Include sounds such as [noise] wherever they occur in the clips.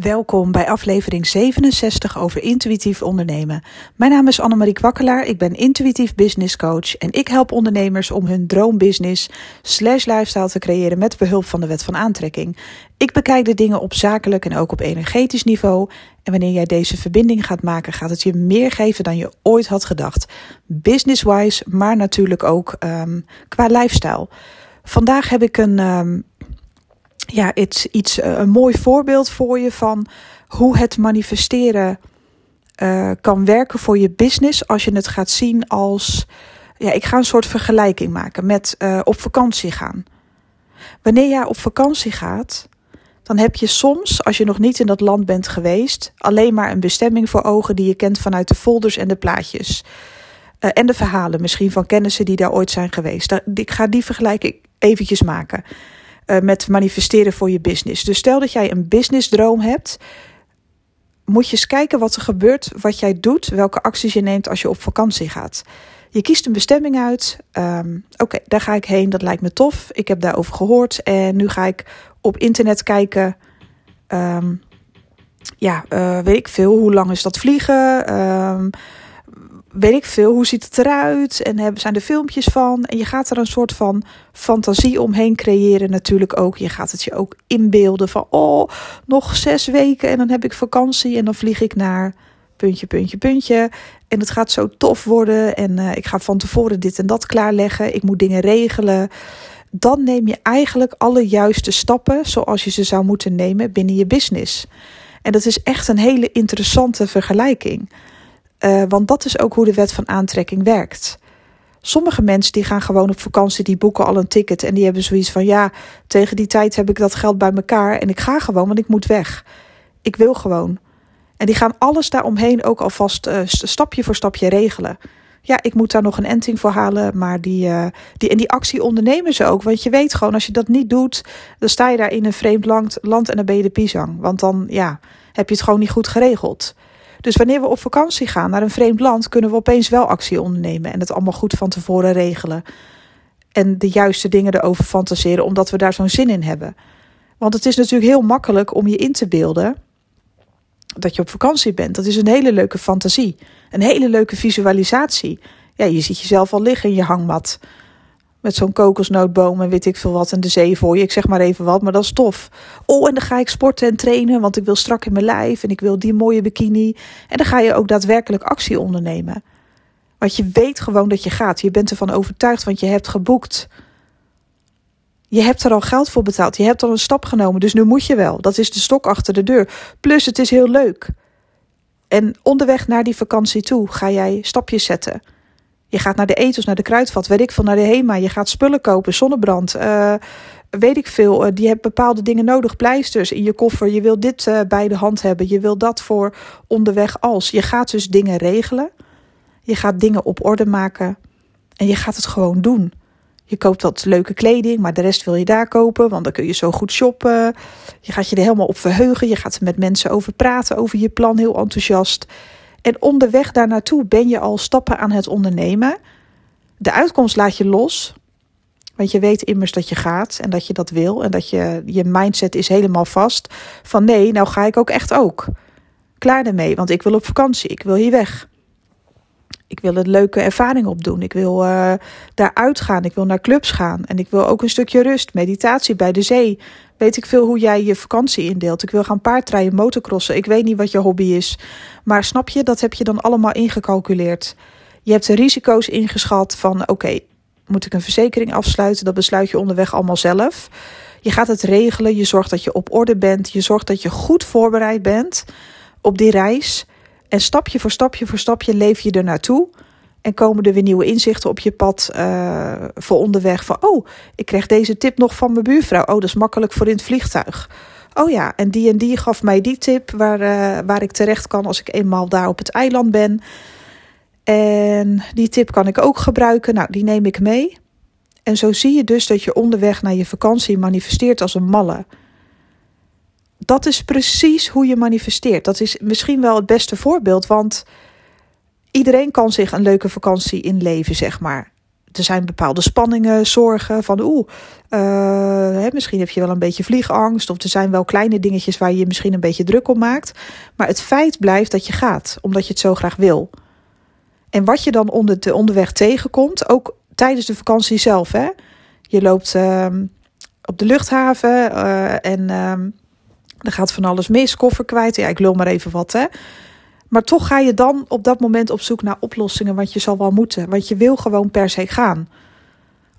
Welkom bij aflevering 67 over intuïtief ondernemen. Mijn naam is Annemarie Kwakkelaar, ik ben intuïtief business coach en ik help ondernemers om hun droombusiness slash lifestyle te creëren met behulp van de wet van aantrekking. Ik bekijk de dingen op zakelijk en ook op energetisch niveau en wanneer jij deze verbinding gaat maken gaat het je meer geven dan je ooit had gedacht. Business-wise, maar natuurlijk ook um, qua lifestyle. Vandaag heb ik een... Um, ja, iets, iets, eh, een mooi voorbeeld voor je van hoe het manifesteren uh, kan werken voor je business als je het gaat zien als. Ja, ik ga een soort vergelijking maken met uh, op vakantie gaan. Wanneer jij op vakantie gaat, dan heb je soms, als je nog niet in dat land bent geweest, alleen maar een bestemming voor ogen die je kent vanuit de folders en de plaatjes. En de verhalen misschien van kennissen die daar ooit zijn geweest. Ik ga die vergelijking eventjes maken. Uh, met manifesteren voor je business. Dus stel dat jij een businessdroom hebt, moet je eens kijken wat er gebeurt, wat jij doet, welke acties je neemt als je op vakantie gaat. Je kiest een bestemming uit. Um, Oké, daar ga ik heen. Dat lijkt me tof. Ik heb daarover gehoord. En nu ga ik op internet kijken. Um, ja, uh, weet ik veel. Hoe lang is dat vliegen? Um, weet ik veel, hoe ziet het eruit? En hebben, zijn er filmpjes van? En je gaat er een soort van fantasie omheen creëren natuurlijk ook. Je gaat het je ook inbeelden van, oh, nog zes weken en dan heb ik vakantie en dan vlieg ik naar puntje, puntje, puntje. En het gaat zo tof worden en uh, ik ga van tevoren dit en dat klaarleggen. Ik moet dingen regelen. Dan neem je eigenlijk alle juiste stappen zoals je ze zou moeten nemen binnen je business. En dat is echt een hele interessante vergelijking. Uh, want dat is ook hoe de wet van aantrekking werkt. Sommige mensen die gaan gewoon op vakantie, die boeken al een ticket en die hebben zoiets van ja, tegen die tijd heb ik dat geld bij elkaar en ik ga gewoon, want ik moet weg. Ik wil gewoon. En die gaan alles daaromheen ook alvast uh, stapje voor stapje regelen. Ja, ik moet daar nog een enting voor halen, maar die, uh, die, en die actie ondernemen ze ook. Want je weet gewoon, als je dat niet doet, dan sta je daar in een vreemd land, land en dan ben je de pisang. Want dan ja, heb je het gewoon niet goed geregeld. Dus wanneer we op vakantie gaan naar een vreemd land, kunnen we opeens wel actie ondernemen en het allemaal goed van tevoren regelen. En de juiste dingen erover fantaseren, omdat we daar zo'n zin in hebben. Want het is natuurlijk heel makkelijk om je in te beelden dat je op vakantie bent. Dat is een hele leuke fantasie, een hele leuke visualisatie. Ja, je ziet jezelf al liggen in je hangmat met zo'n kokosnootboom en weet ik veel wat en de zee voor je. Ik zeg maar even wat, maar dat is tof. Oh, en dan ga ik sporten en trainen, want ik wil strak in mijn lijf en ik wil die mooie bikini. En dan ga je ook daadwerkelijk actie ondernemen. Want je weet gewoon dat je gaat. Je bent ervan overtuigd, want je hebt geboekt. Je hebt er al geld voor betaald. Je hebt al een stap genomen, dus nu moet je wel. Dat is de stok achter de deur. Plus, het is heel leuk. En onderweg naar die vakantie toe ga jij stapjes zetten. Je gaat naar de etels, naar de kruidvat, weet ik veel, naar de HEMA. Je gaat spullen kopen, zonnebrand, uh, weet ik veel. Uh, die hebt bepaalde dingen nodig, pleisters in je koffer. Je wil dit uh, bij de hand hebben, je wil dat voor onderweg als. Je gaat dus dingen regelen. Je gaat dingen op orde maken. En je gaat het gewoon doen. Je koopt wat leuke kleding, maar de rest wil je daar kopen, want dan kun je zo goed shoppen. Je gaat je er helemaal op verheugen. Je gaat er met mensen over praten, over je plan, heel enthousiast. En onderweg daar naartoe ben je al stappen aan het ondernemen. De uitkomst laat je los. Want je weet immers dat je gaat en dat je dat wil. En dat je, je mindset is helemaal vast. Van nee, nou ga ik ook echt ook. Klaar ermee, want ik wil op vakantie. Ik wil hier weg. Ik wil een leuke ervaring opdoen. Ik wil uh, daar uitgaan. Ik wil naar clubs gaan. En ik wil ook een stukje rust, meditatie bij de zee. Weet ik veel hoe jij je vakantie indeelt. Ik wil gaan paardrijden, motocrossen. Ik weet niet wat je hobby is. Maar snap je, dat heb je dan allemaal ingecalculeerd. Je hebt de risico's ingeschat van oké, moet ik een verzekering afsluiten? Dat besluit je onderweg allemaal zelf. Je gaat het regelen. Je zorgt dat je op orde bent. Je zorgt dat je goed voorbereid bent op die reis. En stapje voor stapje voor stapje leef je er naartoe. En komen er weer nieuwe inzichten op je pad uh, voor onderweg. Van, oh, ik kreeg deze tip nog van mijn buurvrouw. Oh, dat is makkelijk voor in het vliegtuig. Oh ja, en die en die gaf mij die tip waar, uh, waar ik terecht kan als ik eenmaal daar op het eiland ben. En die tip kan ik ook gebruiken. Nou, die neem ik mee. En zo zie je dus dat je onderweg naar je vakantie manifesteert als een malle dat is precies hoe je manifesteert. Dat is misschien wel het beste voorbeeld, want iedereen kan zich een leuke vakantie inleven, zeg maar. er zijn bepaalde spanningen, zorgen van oeh, uh, misschien heb je wel een beetje vliegangst of er zijn wel kleine dingetjes waar je je misschien een beetje druk op maakt. Maar het feit blijft dat je gaat, omdat je het zo graag wil. En wat je dan onder de onderweg tegenkomt, ook tijdens de vakantie zelf, hè. Je loopt uh, op de luchthaven uh, en uh, er gaat van alles mis, koffer kwijt. Ja, ik lul maar even wat, hè. Maar toch ga je dan op dat moment op zoek naar oplossingen, want je zal wel moeten. Want je wil gewoon per se gaan.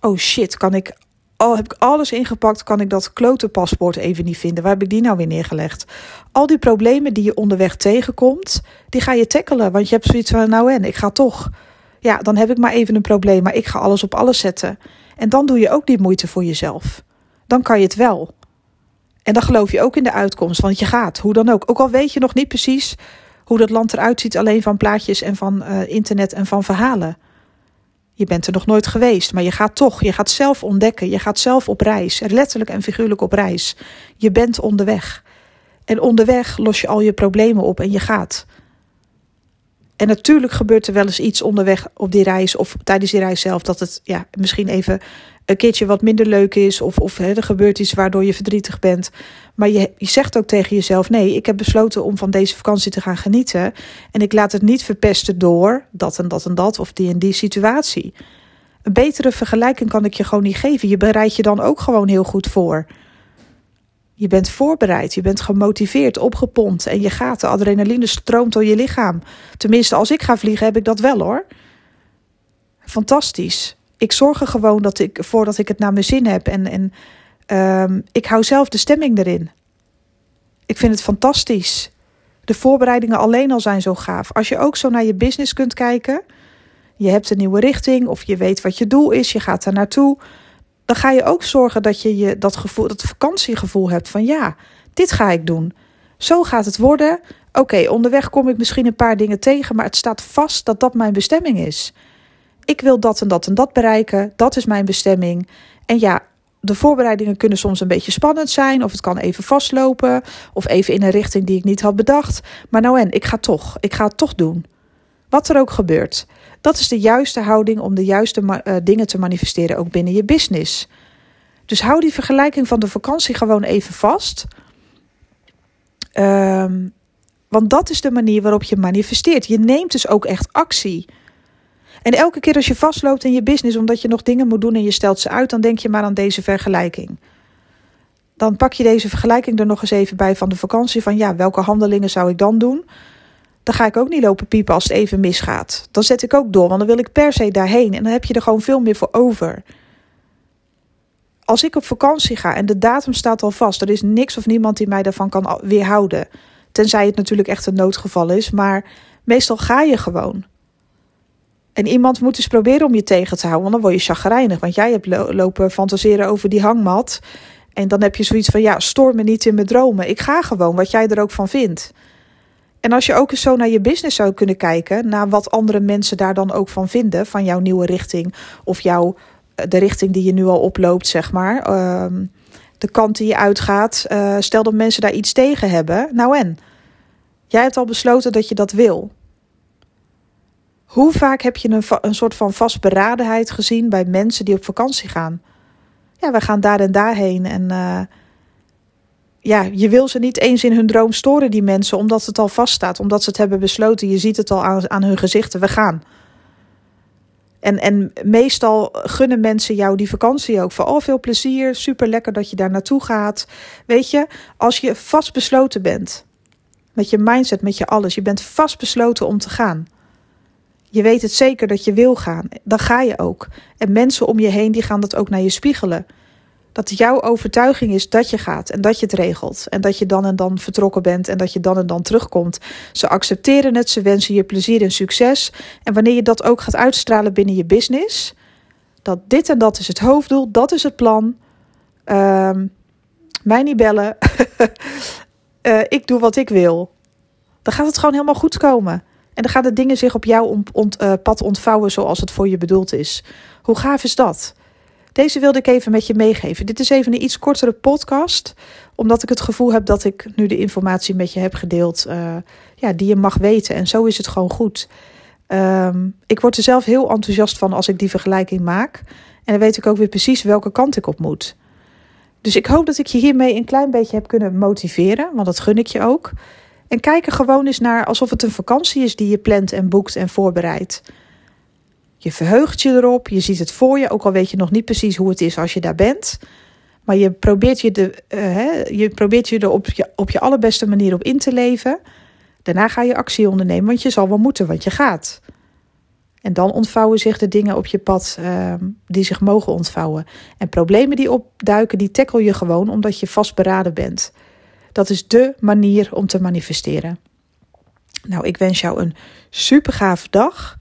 Oh shit, kan ik, al heb ik alles ingepakt, kan ik dat klote paspoort even niet vinden. Waar heb ik die nou weer neergelegd? Al die problemen die je onderweg tegenkomt, die ga je tackelen. Want je hebt zoiets van, nou en, ik ga toch. Ja, dan heb ik maar even een probleem, maar ik ga alles op alles zetten. En dan doe je ook die moeite voor jezelf. Dan kan je het wel. En dan geloof je ook in de uitkomst, want je gaat, hoe dan ook. Ook al weet je nog niet precies hoe dat land eruit ziet alleen van plaatjes en van uh, internet en van verhalen. Je bent er nog nooit geweest, maar je gaat toch. Je gaat zelf ontdekken. Je gaat zelf op reis. Letterlijk en figuurlijk op reis. Je bent onderweg. En onderweg los je al je problemen op en je gaat. En natuurlijk gebeurt er wel eens iets onderweg op die reis of tijdens die reis zelf dat het ja, misschien even een keertje wat minder leuk is of, of hè, er gebeurt iets waardoor je verdrietig bent. Maar je, je zegt ook tegen jezelf: nee, ik heb besloten om van deze vakantie te gaan genieten. En ik laat het niet verpesten door dat en dat en dat of die en die situatie. Een betere vergelijking kan ik je gewoon niet geven. Je bereidt je dan ook gewoon heel goed voor. Je bent voorbereid, je bent gemotiveerd, opgepompt en je gaat. De adrenaline stroomt door je lichaam. Tenminste, als ik ga vliegen, heb ik dat wel hoor. Fantastisch. Ik zorg er gewoon dat ik, voordat ik het naar mijn zin heb. En, en uh, ik hou zelf de stemming erin. Ik vind het fantastisch. De voorbereidingen alleen al zijn zo gaaf. Als je ook zo naar je business kunt kijken. Je hebt een nieuwe richting of je weet wat je doel is. Je gaat daar naartoe dan ga je ook zorgen dat je, je dat, gevoel, dat vakantiegevoel hebt van ja, dit ga ik doen. Zo gaat het worden. Oké, onderweg kom ik misschien een paar dingen tegen, maar het staat vast dat dat mijn bestemming is. Ik wil dat en dat en dat bereiken. Dat is mijn bestemming. En ja, de voorbereidingen kunnen soms een beetje spannend zijn, of het kan even vastlopen, of even in een richting die ik niet had bedacht. Maar nou en, ik ga toch. Ik ga het toch doen. Wat er ook gebeurt. Dat is de juiste houding om de juiste uh, dingen te manifesteren, ook binnen je business. Dus hou die vergelijking van de vakantie gewoon even vast. Um, want dat is de manier waarop je manifesteert. Je neemt dus ook echt actie. En elke keer als je vastloopt in je business omdat je nog dingen moet doen en je stelt ze uit, dan denk je maar aan deze vergelijking. Dan pak je deze vergelijking er nog eens even bij van de vakantie. Van ja, welke handelingen zou ik dan doen? dan ga ik ook niet lopen piepen als het even misgaat. Dan zet ik ook door, want dan wil ik per se daarheen. En dan heb je er gewoon veel meer voor over. Als ik op vakantie ga en de datum staat al vast, er is niks of niemand die mij daarvan kan weerhouden. Tenzij het natuurlijk echt een noodgeval is, maar meestal ga je gewoon. En iemand moet eens proberen om je tegen te houden, want dan word je chagrijnig. Want jij hebt lopen fantaseren over die hangmat. En dan heb je zoiets van, ja, stoor me niet in mijn dromen. Ik ga gewoon, wat jij er ook van vindt. En als je ook eens zo naar je business zou kunnen kijken, naar wat andere mensen daar dan ook van vinden, van jouw nieuwe richting of jouw, eh, de richting die je nu al oploopt, zeg maar. Ehm, de kant die je uitgaat. Uh, stel dat mensen daar iets tegen hebben. Nou en? Jij hebt al besloten dat je dat wil. Hoe vaak heb je een, een soort van vastberadenheid gezien bij mensen die op vakantie gaan? Ja, we gaan daar en daarheen en... Uh, ja, je wil ze niet eens in hun droom storen, die mensen, omdat het al vaststaat, omdat ze het hebben besloten. Je ziet het al aan, aan hun gezichten, we gaan. En, en meestal gunnen mensen jou die vakantie ook. Voor al veel plezier, super lekker dat je daar naartoe gaat. Weet je, als je vastbesloten bent, met je mindset, met je alles, je bent vastbesloten om te gaan. Je weet het zeker dat je wil gaan, dan ga je ook. En mensen om je heen, die gaan dat ook naar je spiegelen dat jouw overtuiging is dat je gaat en dat je het regelt. En dat je dan en dan vertrokken bent en dat je dan en dan terugkomt. Ze accepteren het, ze wensen je plezier en succes. En wanneer je dat ook gaat uitstralen binnen je business, dat dit en dat is het hoofddoel, dat is het plan. Um, mij niet bellen. uh, [laughs] ik doe wat ik wil. Dan gaat het gewoon helemaal goed komen. En dan gaan de dingen zich op jouw ont, uh, pad ontvouwen zoals het voor je bedoeld is. Hoe gaaf is dat? Deze wilde ik even met je meegeven. Dit is even een iets kortere podcast, omdat ik het gevoel heb dat ik nu de informatie met je heb gedeeld, uh, ja, die je mag weten. En zo is het gewoon goed. Ehm, ik word er zelf heel enthousiast van als ik die vergelijking maak. En dan weet ik ook weer precies welke kant ik op moet. Dus ik hoop dat ik je hiermee een klein beetje heb kunnen motiveren, want dat gun ik je ook. En kijk er gewoon eens naar alsof het een vakantie is die je plant en boekt en voorbereidt. Je verheugt je erop, je ziet het voor je, ook al weet je nog niet precies hoe het is als je daar bent. Maar je probeert je, de, uh, hè, je, probeert je er op je, op je allerbeste manier op in te leven. Daarna ga je actie ondernemen, want je zal wel moeten, want je gaat. En dan ontvouwen zich de dingen op je pad uh, die zich mogen ontvouwen. En problemen die opduiken, die tackle je gewoon omdat je vastberaden bent. Dat is dé manier om te manifesteren. Nou, ik wens jou een super gave dag.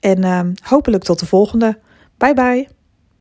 En uh, hopelijk tot de volgende. Bye bye.